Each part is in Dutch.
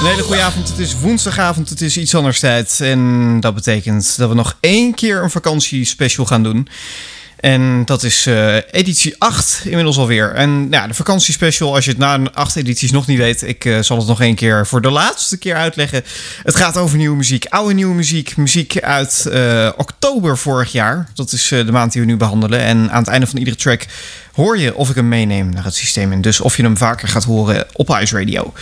Een hele goede avond. Het is woensdagavond. Het is iets anders tijd. En dat betekent dat we nog één keer een vakantiespecial gaan doen. En dat is eh, editie 8 inmiddels alweer. En nou ja, de vakantiespecial, als je het na acht edities nog niet weet... ik eh, zal het nog één keer voor de laatste keer uitleggen. Het gaat over nieuwe muziek, oude nieuwe muziek. Muziek uit eh, oktober vorig jaar. Dat is de maand die we nu behandelen. En aan het einde van iedere track hoor je of ik hem meeneem naar het systeem. En dus of je hem vaker gaat horen op Ice Radio.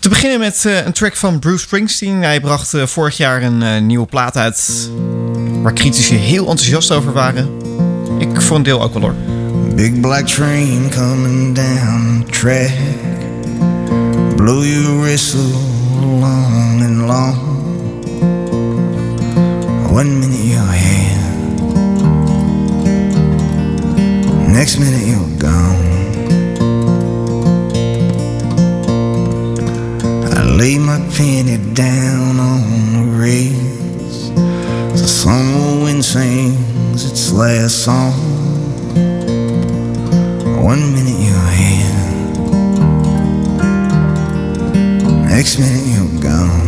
Te beginnen met een track van Bruce Springsteen. Hij bracht vorig jaar een nieuwe plaat uit... waar critici heel enthousiast over waren... Ik voor een deel ook wel hoor. Big black train coming down the track. Blow your whistle long and long. One minute you're here. Next minute you're gone. Lay my penny down on the rails. The summer wind sings its last song. One minute you're here, next minute you're gone.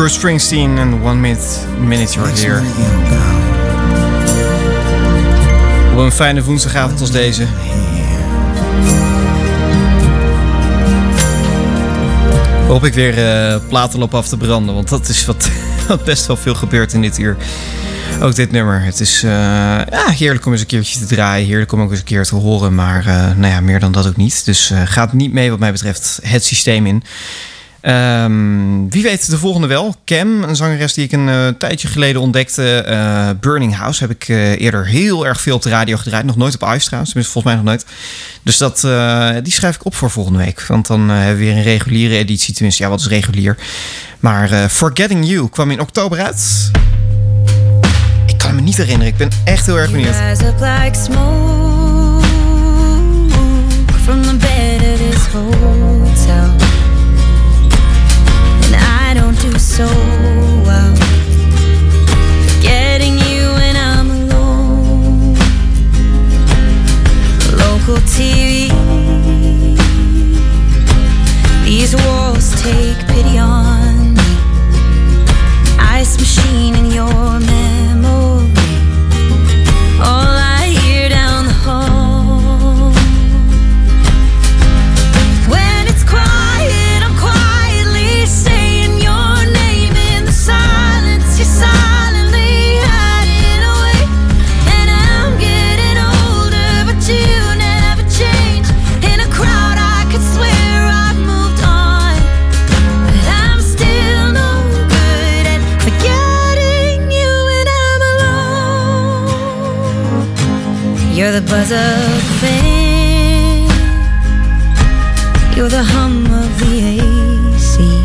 Bruce Springsteen en One Minute, minute You're Here. Op een fijne woensdagavond als deze. Hoop ik weer eh platen lopen af te branden. Want dat is wat, wat best wel veel gebeurt in dit uur. Ook dit nummer. Het is eh, ja, heerlijk om eens een keertje te draaien. Heerlijk om ook eens een keer te horen. Maar eh, nou ja, meer dan dat ook niet. Dus gaat niet mee wat mij betreft het systeem in. Ehm, wie weet de volgende wel. Cam, een zangeres die ik een eh, tijdje geleden ontdekte. Eh, Burning House heb ik eh, eerder heel erg veel op de radio gedraaid. Nog nooit op Ice tenminste volgens mij nog nooit. Dus dat, die schrijf ik op voor volgende week. Want dan hebben we weer een reguliere editie. Tenminste, ja, wat is regulier? Maar Forgetting You kwam in oktober uit. Ik kan me niet herinneren. Ik ben echt heel erg benieuwd. You're the buzz of fan. You're the hum of the AC.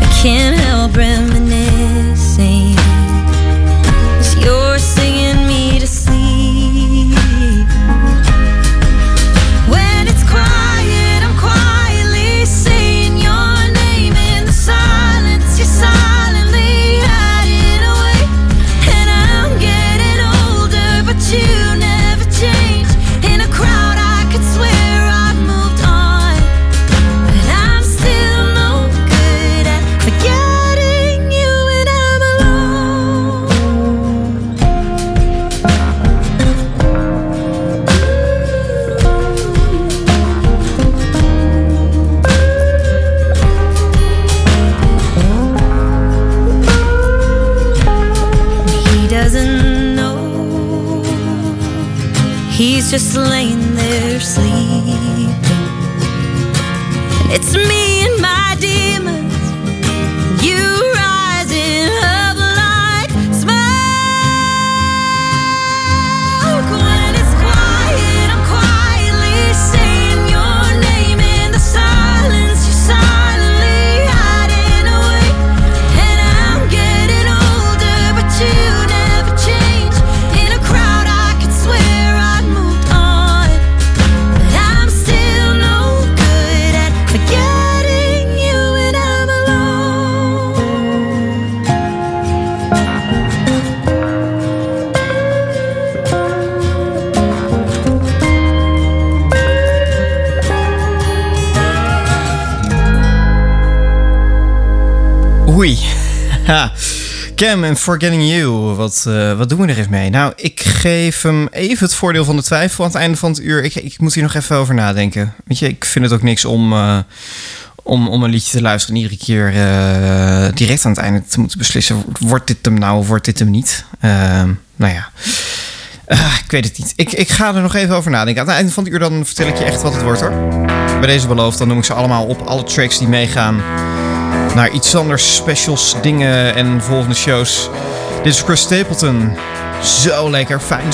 I can't help reminiscing. Cam en Forgetting You, wat, eh, wat doen we er even mee? Nou, ik geef hem even het voordeel van de twijfel aan het einde van het uur. Ik, ik moet hier nog even over nadenken. Weet je, ik vind het ook niks om, eh, om, om een liedje te luisteren iedere keer eh, direct aan het einde te moeten beslissen. Wordt dit hem nou of wordt dit hem niet? Ehm, nou ja, ah, ik weet het niet. Ik, ik ga er nog even over nadenken. Aan het einde van het uur dan vertel ik je echt wat het wordt hoor. Bij deze beloofd, dan noem ik ze allemaal op, alle tracks die meegaan naar iets anders, specials, dingen en volgende shows. Dit is Chris Stapleton. Zo lekker fijn.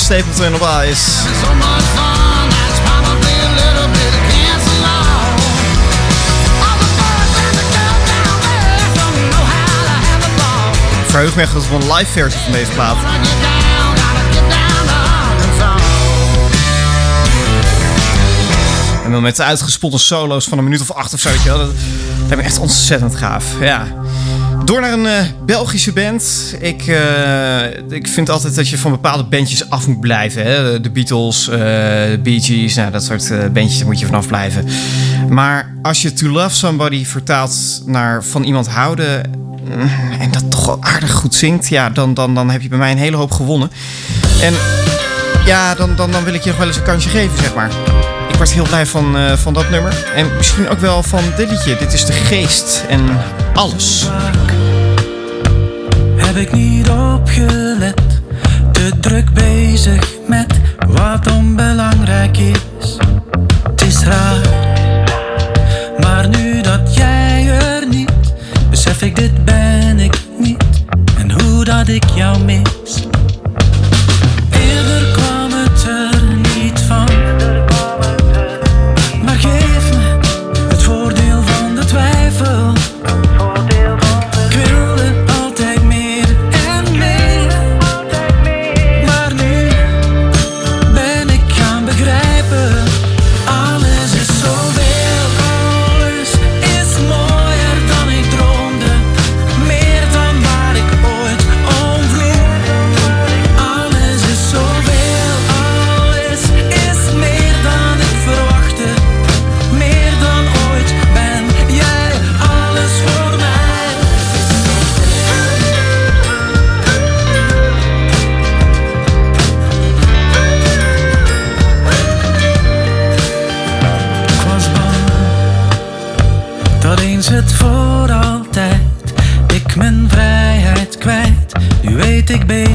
George Stapleton op Ice. Verheug me echt dat we een live versie van deze plaat. En dan met de uitgespotte solo's van een minuut of acht of zo. Dat, lijkt me ik echt ontzettend gaaf. Ja. Door naar een eh, Belgische band. Ik, eh, ik vind altijd dat je van bepaalde bandjes af moet blijven. Hè? De Beatles, eh de Bee Gees, nou, dat soort bandjes moet je vanaf blijven. Maar als je To Love Somebody vertaalt naar van iemand houden... mm, en dat toch wel aardig goed zingt... ja, dan, dan, dan heb je bij mij een hele hoop gewonnen. En ja, dan, dan, dan wil ik je nog wel eens een kansje geven, zeg maar. Ik word heel blij van, eh, van dat nummer. En misschien ook wel van dit liedje. Dit is de geest en alles. heb ik niet opgelet. Te druk bezig met wat onbelangrijk is. Het is raar, maar nu dat jij er niet, besef ik dit ben ik niet. En hoe dat ik jou mis.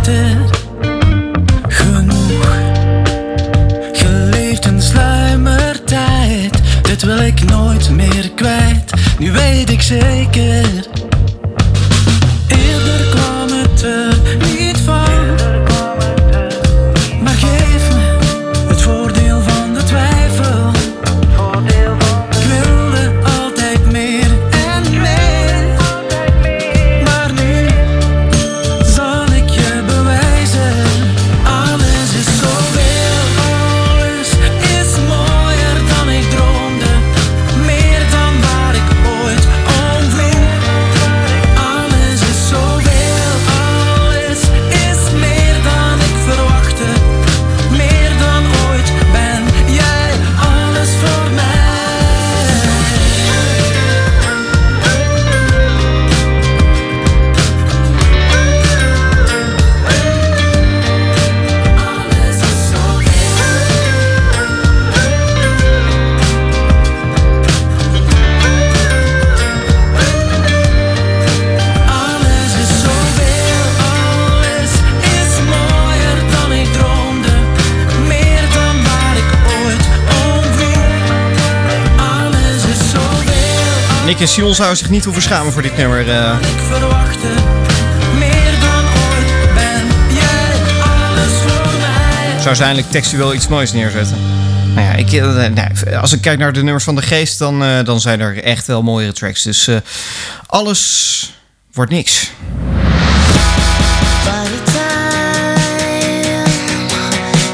Weet Sion zouden zich niet hoeven schamen voor dit nummer. eh. ik verwachtte. Meer dan ooit ben jij alles voor mij. zou ze eindelijk textueel iets moois neerzetten. Nou ja, ik, eh, nee, als ik kijk naar de nummers van de geest, dan, eh, dan zijn er echt wel mooiere tracks. Dus eh, alles wordt niks. Body time.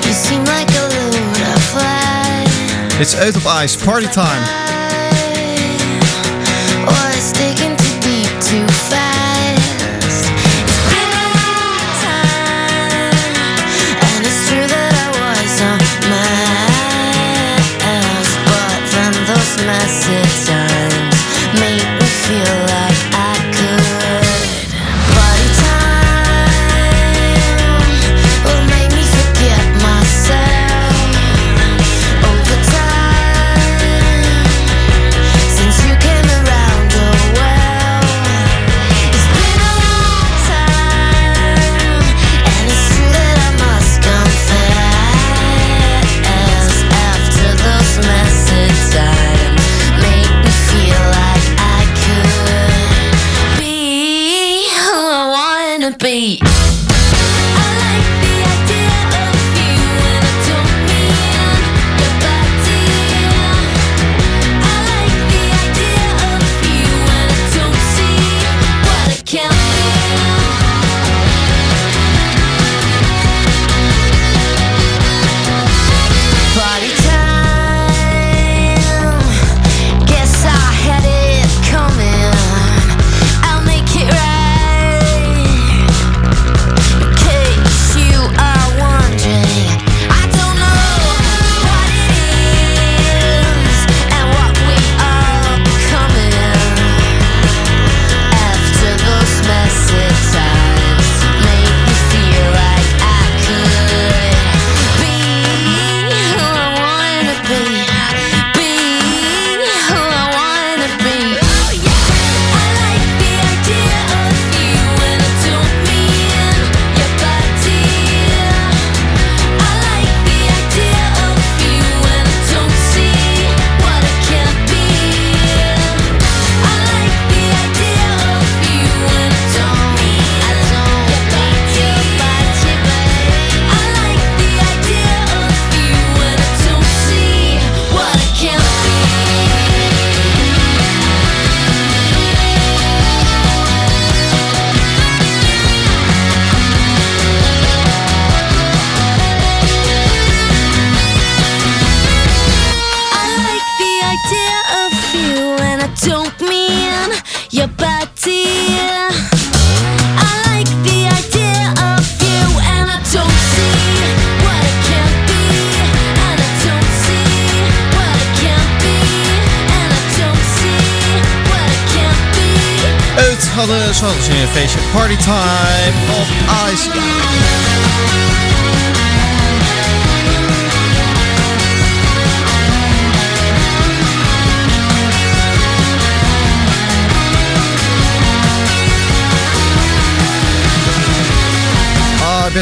You seem like a load of Ice, Party Time.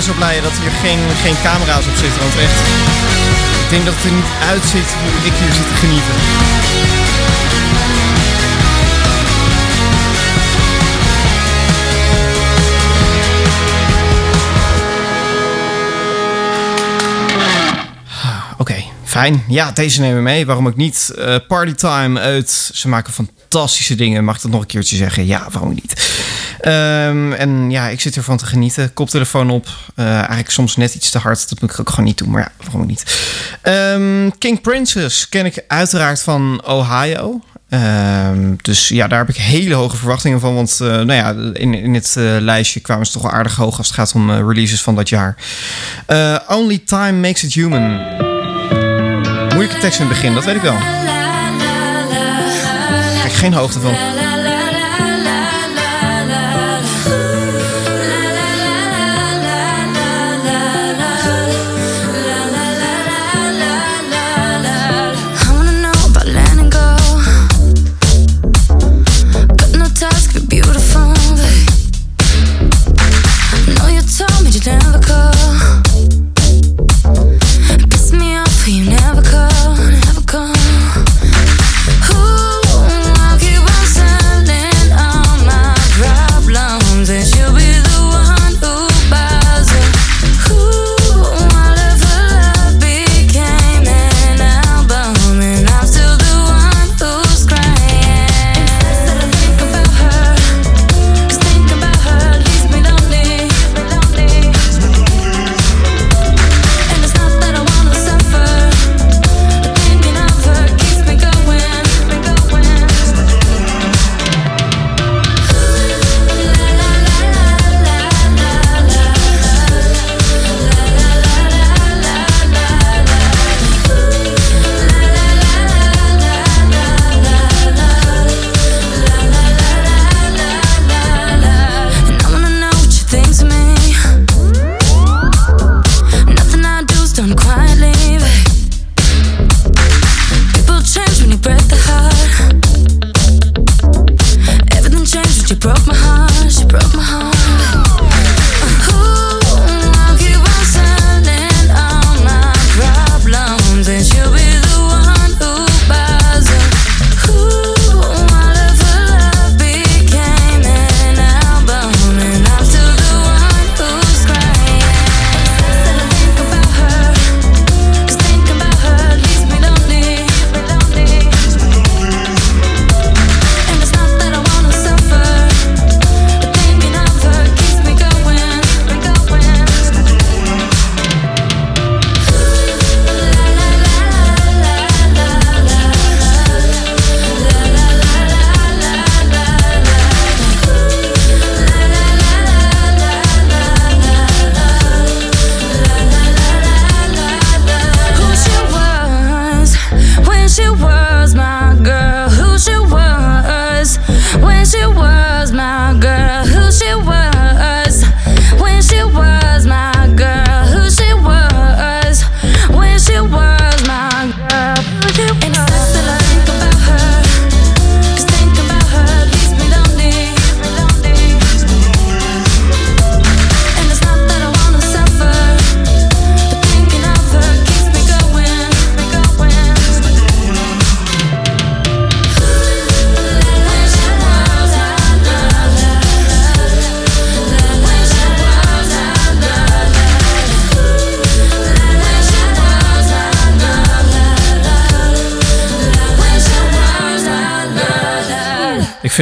Zo blij dat hier geen, geen camera's op zitten, want echt... Ik denk dat het er niet uitziet hoe ik hier zit te genieten. Oké, fijn. Ja, deze nemen we mee. Waarom ook niet? Eh Partytime uit. Ze maken fantastische dingen. Mag ik dat nog een keertje zeggen? Ja, waarom niet? Ehm, en ja, ik zit ervan te genieten. Koptelefoon op. Eh, eigenlijk soms net iets te hard. Dat moet ik ook gewoon niet doen. Maar ja, waarom niet? Ehm, King Princess ken ik uiteraard van Ohio. Ehm, dus ja, daar heb ik hele hoge verwachtingen van. Want eh, nou ja, in, in het eh, lijstje kwamen ze toch wel aardig hoog als het gaat om releases van dat jaar. Only Time Makes It Human. Moeilijke tekst in het begin, dat weet ik wel. Kijk, geen hoogte van.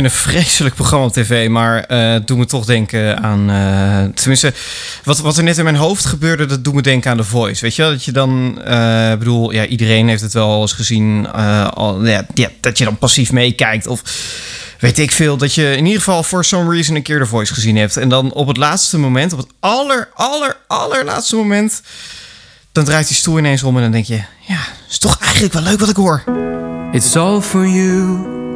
Een vreselijk programma op tv, maar het doet me toch denken aan. eh, tenminste, wat, wat er net in mijn hoofd gebeurde, dat doet me denken aan The Voice. Weet je wel? Dat je dan. Ik bedoel, ja, iedereen heeft het wel eens gezien. al, ja, dat je dan passief meekijkt. Of weet ik veel, dat je in ieder geval for some reason een keer de voice gezien hebt. En dan op het laatste moment, op het aller, aller, allerlaatste moment, dan draait die stoel ineens om en dan denk je, ja, is toch eigenlijk wel leuk wat ik hoor. It's all for you.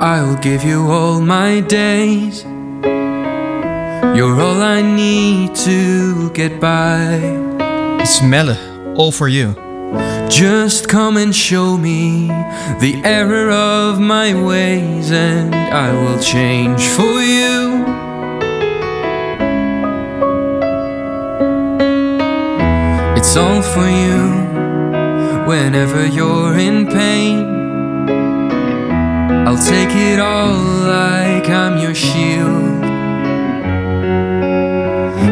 I'll give you all my days. You're all I need to get by. It's Melle, all for you. Just come and show me the error of my ways, and I will change for you. It's all for you whenever you're in pain. I'll take it all like I'm your shield.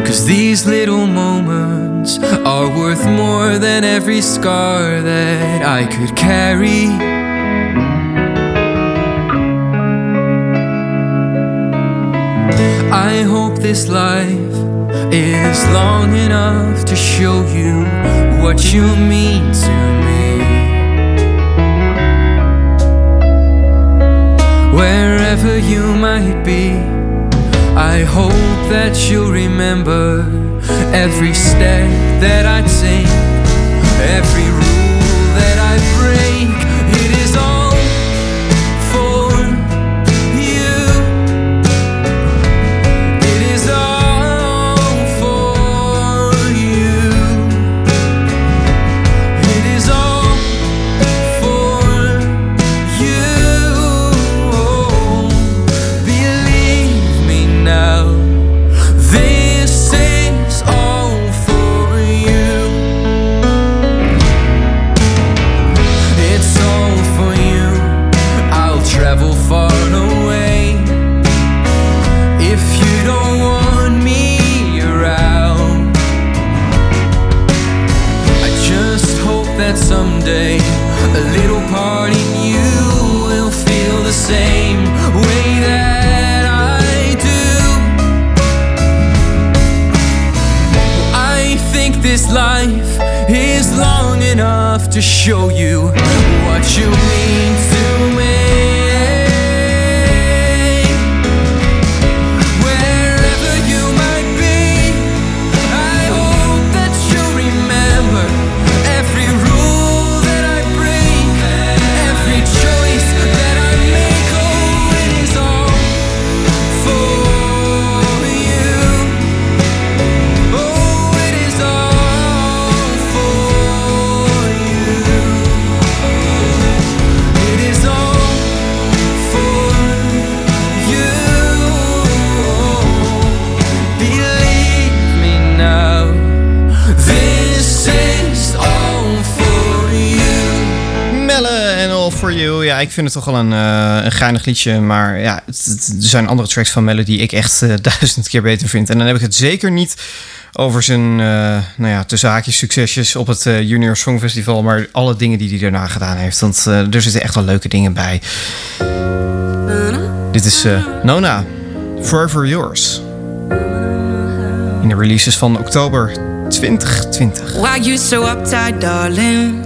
Cause these little moments are worth more than every scar that I could carry. I hope this life is long enough to show you what you mean to me. Wherever you might be, I hope that you'll remember every step that I take, every rule that I break. To show ik vind het toch wel een, eh een geinig liedje. Maar ja, er zijn andere tracks van Melle die ik echt eh, duizend keer beter vind. En dan heb ik het zeker niet over zijn, eh, nou ja, tussen haakjes succesjes op het Junior Songfestival. Maar alle dingen die hij daarna gedaan heeft. Want er zitten echt wel leuke dingen bij. Dit is Nona, Forever Yours. In de releases van oktober 2020. Why you so uptight, darling?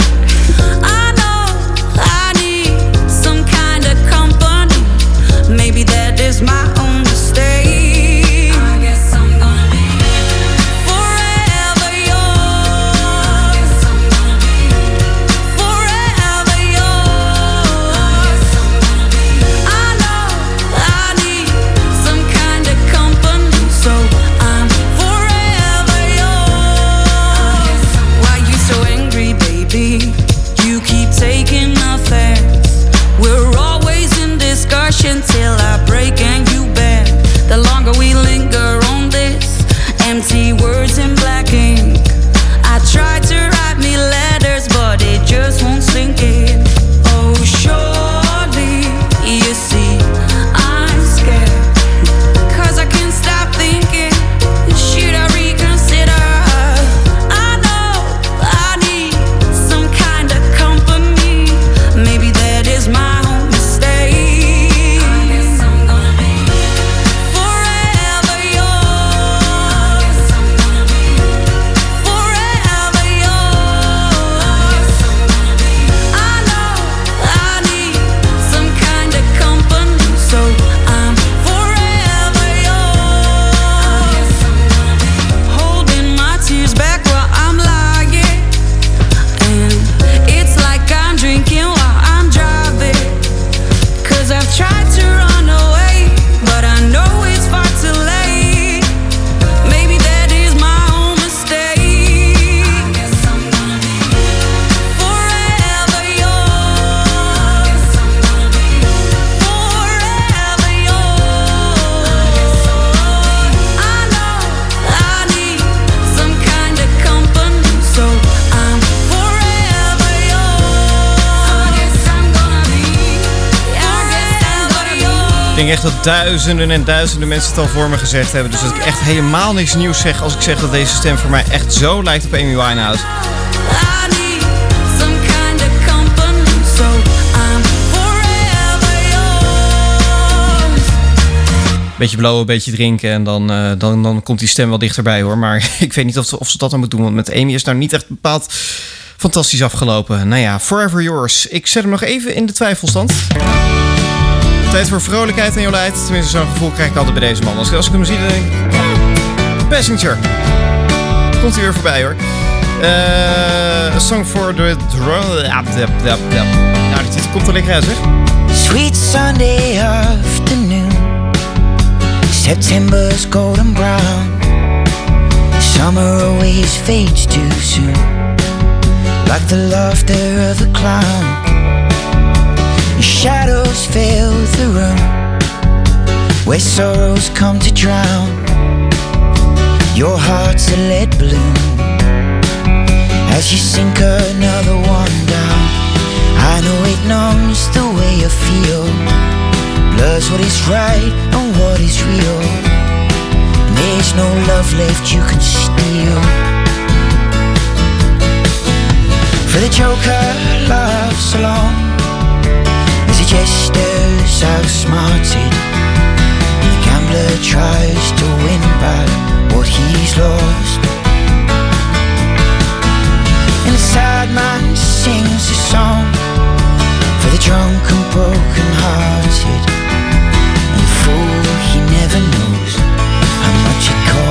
Duizenden en duizenden mensen het al voor me gezegd hebben. Dus dat ik echt helemaal niks nieuws zeg als ik zeg dat deze stem voor mij echt zo lijkt op Amy Winehouse. Beetje blowen, beetje drinken en dan, eh, dan, dan komt die stem wel dichterbij hoor. Maar ik weet niet of of ze dat dan moet doen, want met Amy is nou niet echt bepaald fantastisch afgelopen. Nou ja, Forever Yours. Ik zet hem nog even in de twijfelstand. Tijd voor vrolijkheid en Jolijt. Tenminste, zo'n gevoel krijg ik altijd bij deze man. Als, ik hem zie, dan denk ik... "Ah, Passenger. Komt hij weer voorbij hoor. Eh, a song for the drone. Ja. Nou, die titel komt er lekker uit zeg. Sweet Sunday afternoon, September's golden brown. Summer always fades too soon, like the laughter of a clown. Shadows fill the room, where sorrows come to drown. Your heart's a lead balloon, as you sink another one down. I know it numbs the way you feel Blurs what is right and what is real And there's no love left you can steal For the joker laughs along He outsmarted The gambler tries to win back what he's lost and the sad man sings a song for the drunk and broken hearted. And the fool, he never knows how much it cost.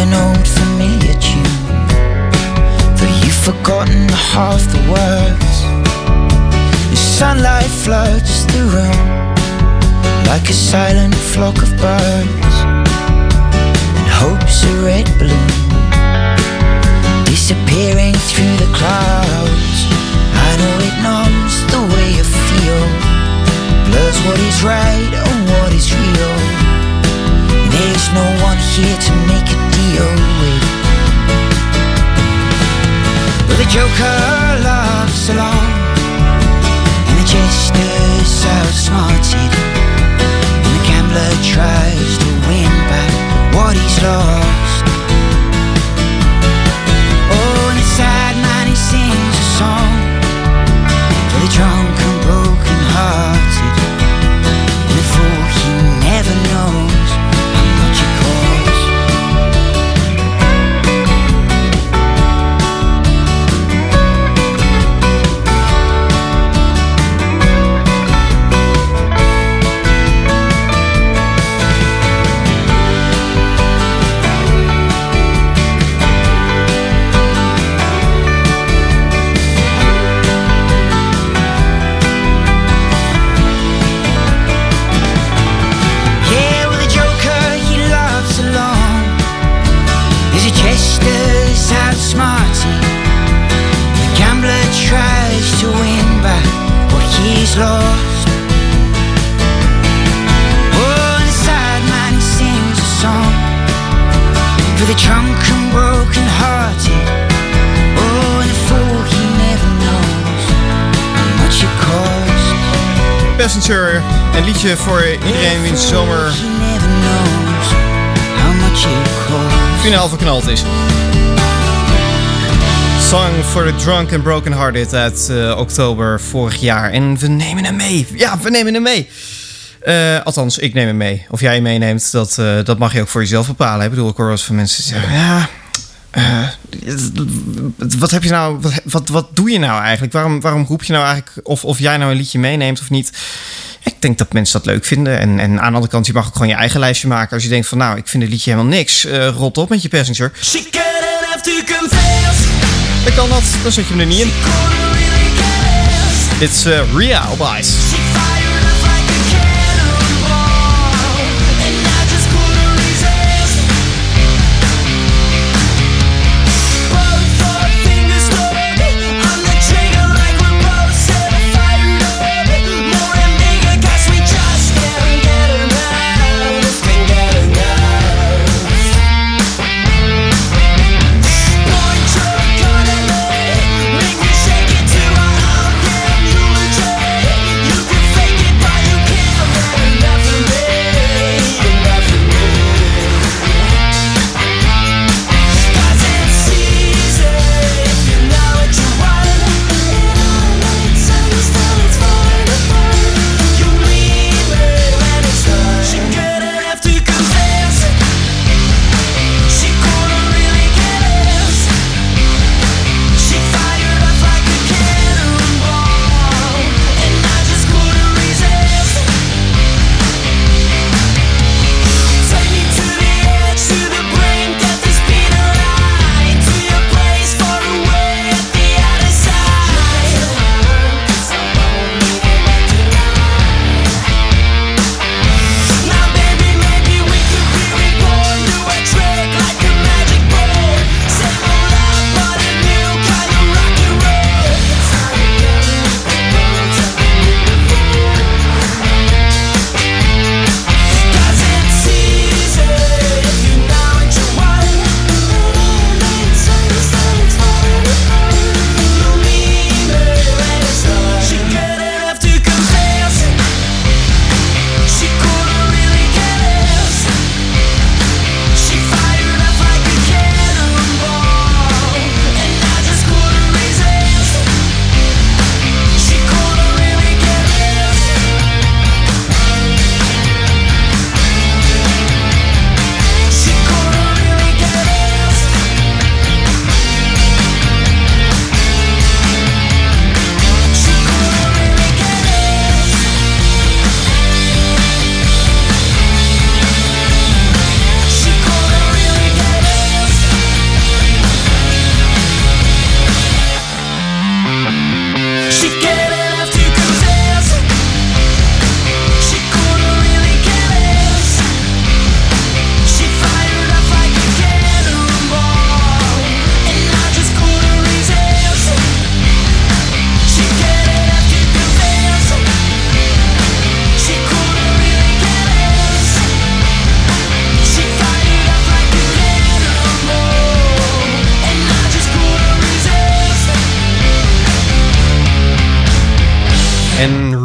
An old familiar tune. Though you've forgotten half the words, the sunlight floods the room like a silent flock of birds, and hope's a red balloon disappearing through the clouds. I know it numbs the way you feel, blurs what is right and what is real. No one here to make a deal with. But the Joker laughs along, and the jester's outsmarted, and the gambler tries to win back what he's lost. Oh, and the sad man he sings a song for the drunk Passenger. Een liedje voor iedereen wiens zomer finaal verknald is. Song for the Drunk and Broken Hearted uit eh, oktober vorig jaar. En we nemen hem mee. Ja, we nemen hem mee. Eh, althans, ik neem hem mee. Of jij hem meeneemt, dat, eh, dat mag je ook voor jezelf bepalen. Ik bedoel, ik hoor eens van mensen zeggen... Ja, eh, wat heb je nou... Wat, wat, wat doe je nou eigenlijk? Waarom, waarom roep je nou eigenlijk... Of, of jij nou een liedje meeneemt of niet... Ik denk dat mensen dat leuk vinden. En, en aan de andere kant, je mag ook gewoon je eigen lijstje maken. Als je denkt van, nou, ik vind het liedje helemaal niks. rot op met je passenger. Dan kan dat, dan zet je hem er niet in. Dit is Ria Ice.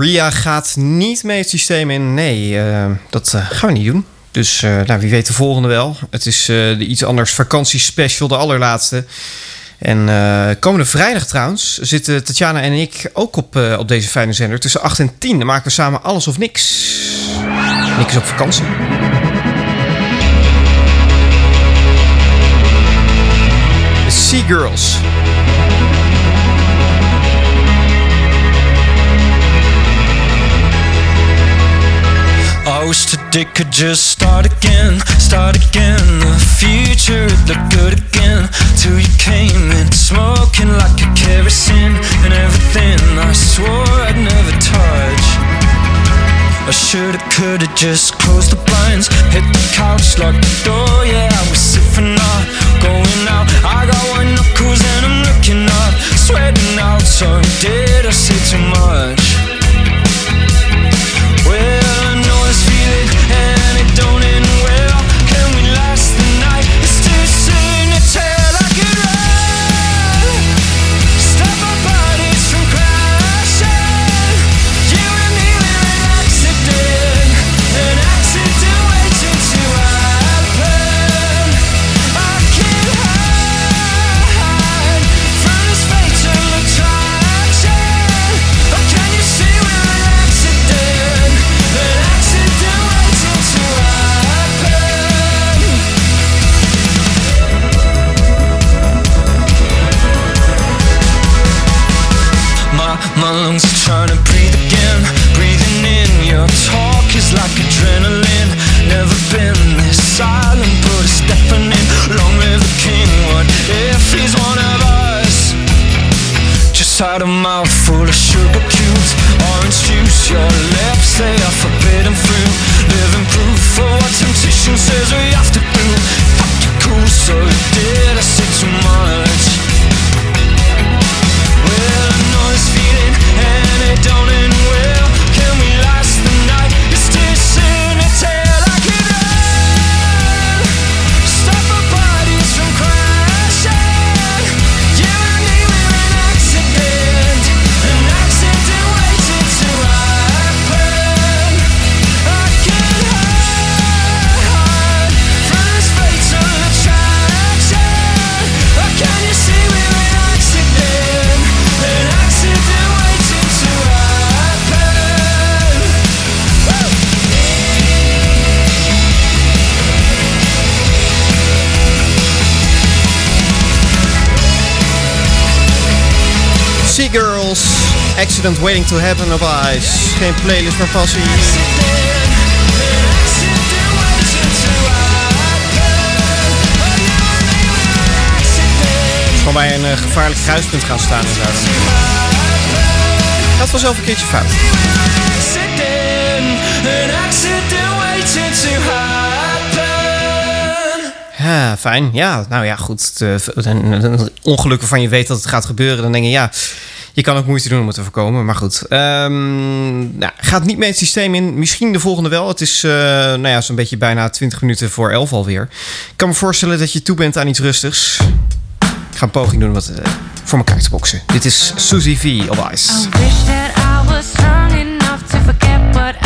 Ria gaat niet mee het systeem in. Nee, eh, dat eh, gaan we niet doen. Dus eh, nou, wie weet de volgende wel. Het is de iets anders vakantiespecial, de allerlaatste. En komende vrijdag trouwens zitten Tatjana en ik ook op, op deze fijne zender. Tussen 8 en 10 dan maken we samen alles of niks. Niks op vakantie. De Sea Girls. Today could just start again, start again. The future would look good again. Till you came in, smoking like a kerosene and everything I swore I'd never touch. I shoulda, coulda just closed the blinds, hit the couch, locked the door. Yeah, I was sick up, going out. I got white knuckles and I'm looking up, sweating out. Sorry, did I say too much? Well, Accident waiting to happen op ice. Geen playlist, maar passie. Gewoon bij een eh, gevaarlijk kruispunt gaan staan en zo. dan. Gaat vanzelf een keertje fout. Ja, fijn. Ja, nou ja, goed. De, een, een ongeluk waarvan je weet dat het gaat gebeuren. Dan denk je, ja, je kan ook moeite doen om het te voorkomen. Maar goed. Ehm, nou, gaat niet mee het systeem in. Misschien de volgende wel. Het is eh, nou ja, zo'n beetje bijna 20 minuten voor 11 alweer. Ik kan me voorstellen dat je toe bent aan iets rustigs. Ik ga een poging doen wat eh, voor elkaar te boksen. Dit is Suzy V op Ice. Was strong enough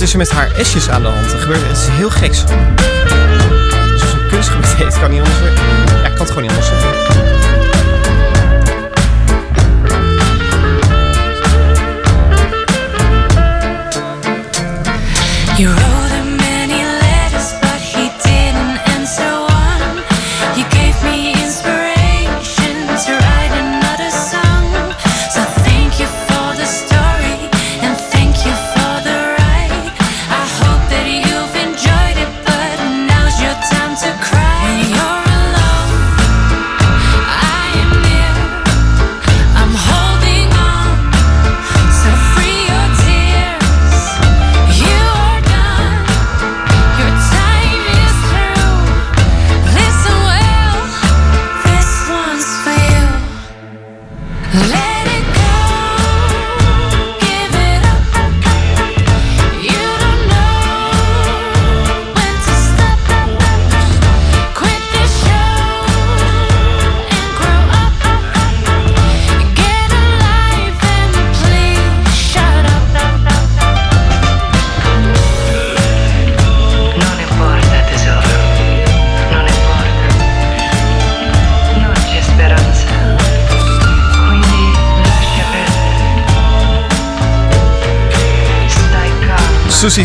wat is er met haar esjes aan de hand? Er gebeurt iets heel geks. Als een kunstgebied heeft, kan niet anders. Ja, ik kan het gewoon niet anders.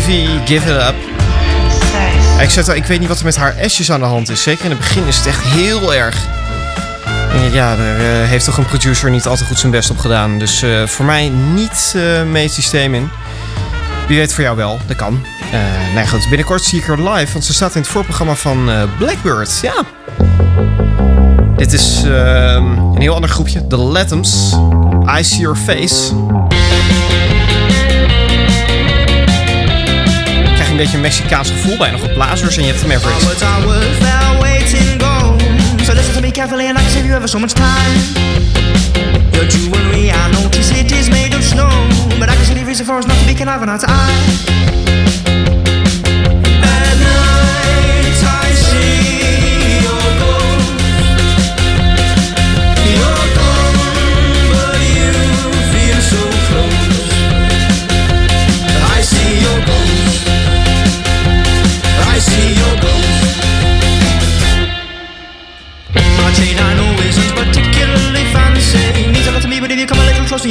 Calmo. Susie V, Give It Up. Ik, zet, ik weet niet wat er met haar S'jes aan de hand is. Zeker in het begin is het echt heel erg. Ja, daar eh, heeft toch een producer niet altijd goed zijn best op gedaan. Dus eh, voor mij niet eh, mee het systeem in. Wie weet voor jou wel, dat kan. Eh nou ja, goed, binnenkort zie ik haar live, want ze staat in het voorprogramma van eh, Blackbird. Ja. Dit is eh, een heel ander groepje, The Latums. I See Your Face. Een beetje een Mexicaans gevoel bij nog wat blazers en je hebt de Mavericks. So listen to me carefully and I can save you ever so much time. Your jewelry, I notice it is made of snow. But I can see the reason for us not to be conniving eye to eye.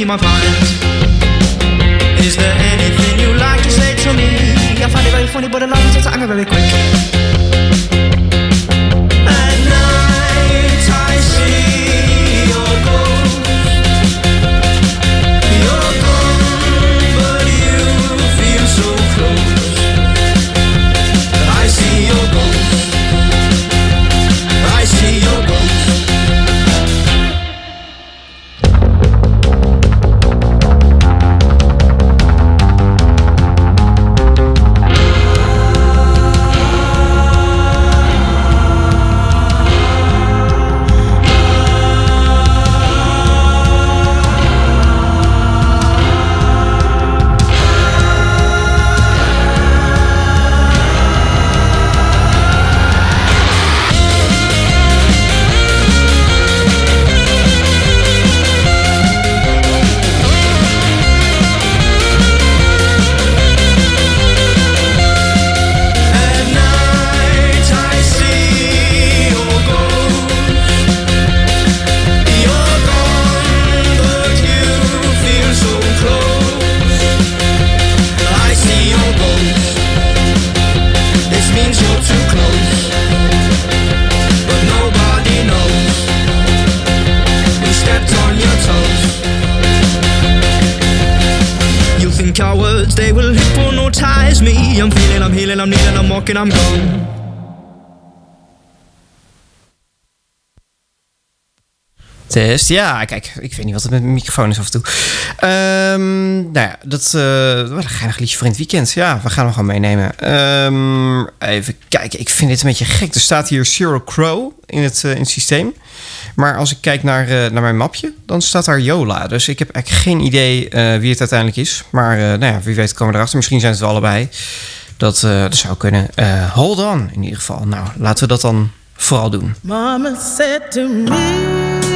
Might find. Is there anything you like to say to me? I find it very funny, but a lot of times I'm very quick. I'm gone. Test, ja, kijk, ik weet niet wat het met mijn microfoon is af en toe. Ehm, nou ja, dat uh, wat een geinig liedje voor in het weekend. Ja, we gaan hem gewoon meenemen. Ehm, even kijken, ik vind dit een beetje gek. Er staat hier Zero Crow in het, eh, in het systeem. Maar als ik kijk naar, eh, naar mijn mapje, dan staat daar Yola. Dus ik heb eigenlijk geen idee eh, wie het uiteindelijk is. Maar eh, nou ja, wie weet komen we erachter. Misschien zijn het allebei. Dat, eh, dat zou kunnen. Eh, hold on, in ieder geval. Nou, laten we dat dan vooral doen. Mama said to me,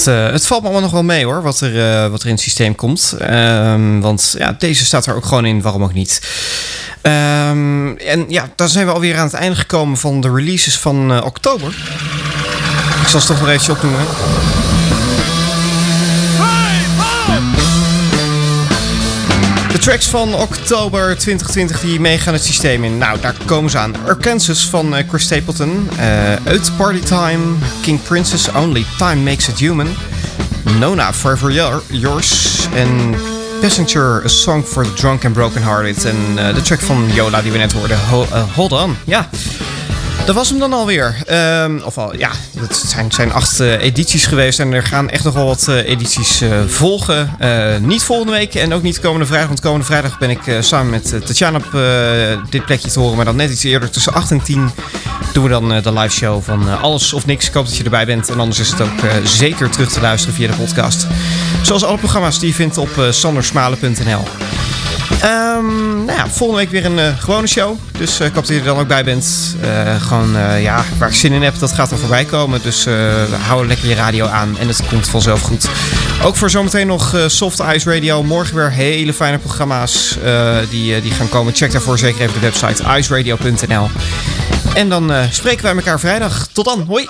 Het, eh, het valt me allemaal nog wel mee hoor, wat er, eh, wat er in het systeem komt. Ehm, want ja, deze staat er ook gewoon in, waarom ook niet. Ehm, en ja, dan zijn we alweer aan het einde gekomen van de releases van eh, oktober. Ik zal ze toch nog eventjes opnoemen. Tracks van oktober 2020 die meegaan het systeem in. Nou, daar komen ze aan. Arkansas van eh, Chris Stapleton. eh Out Party Time. King Princess Only Time Makes It Human. Nona Forever Your- Yours. En Passenger, A Song for the Drunk and Broken Hearted. En eh, de track van Yola die we net hoorden. Ho- Hold On. Ja. Dat was hem dan alweer. Ehm of al, ja, het zijn, zijn acht eh, edities geweest. En er gaan echt nog wel wat eh, edities eh, volgen. Niet volgende week en ook niet komende vrijdag. Want komende vrijdag ben ik samen met Tatjana op dit plekje te horen. Maar dan net iets eerder, tussen 8 en 10, doen we dan de live show van Alles of Niks. Ik hoop dat je erbij bent. En anders is het ook zeker terug te luisteren via de podcast. Zoals alle programma's die je vindt op sandersmalen.nl. Ehm, nou ja, volgende week weer een eh, gewone show. Dus eh, ik hoop dat je er dan ook bij bent. Eh, gewoon, ja, waar ik zin in heb, dat gaat er voorbij komen. Dus hou lekker je radio aan en het komt vanzelf goed. Ook voor zometeen nog Soft Ice Radio. Morgen weer hele fijne programma's die, die gaan komen. Check daarvoor zeker even de website iceradio.nl. En dan spreken wij elkaar vrijdag. Tot dan, hoi!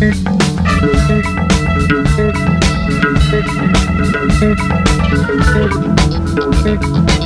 Thank you.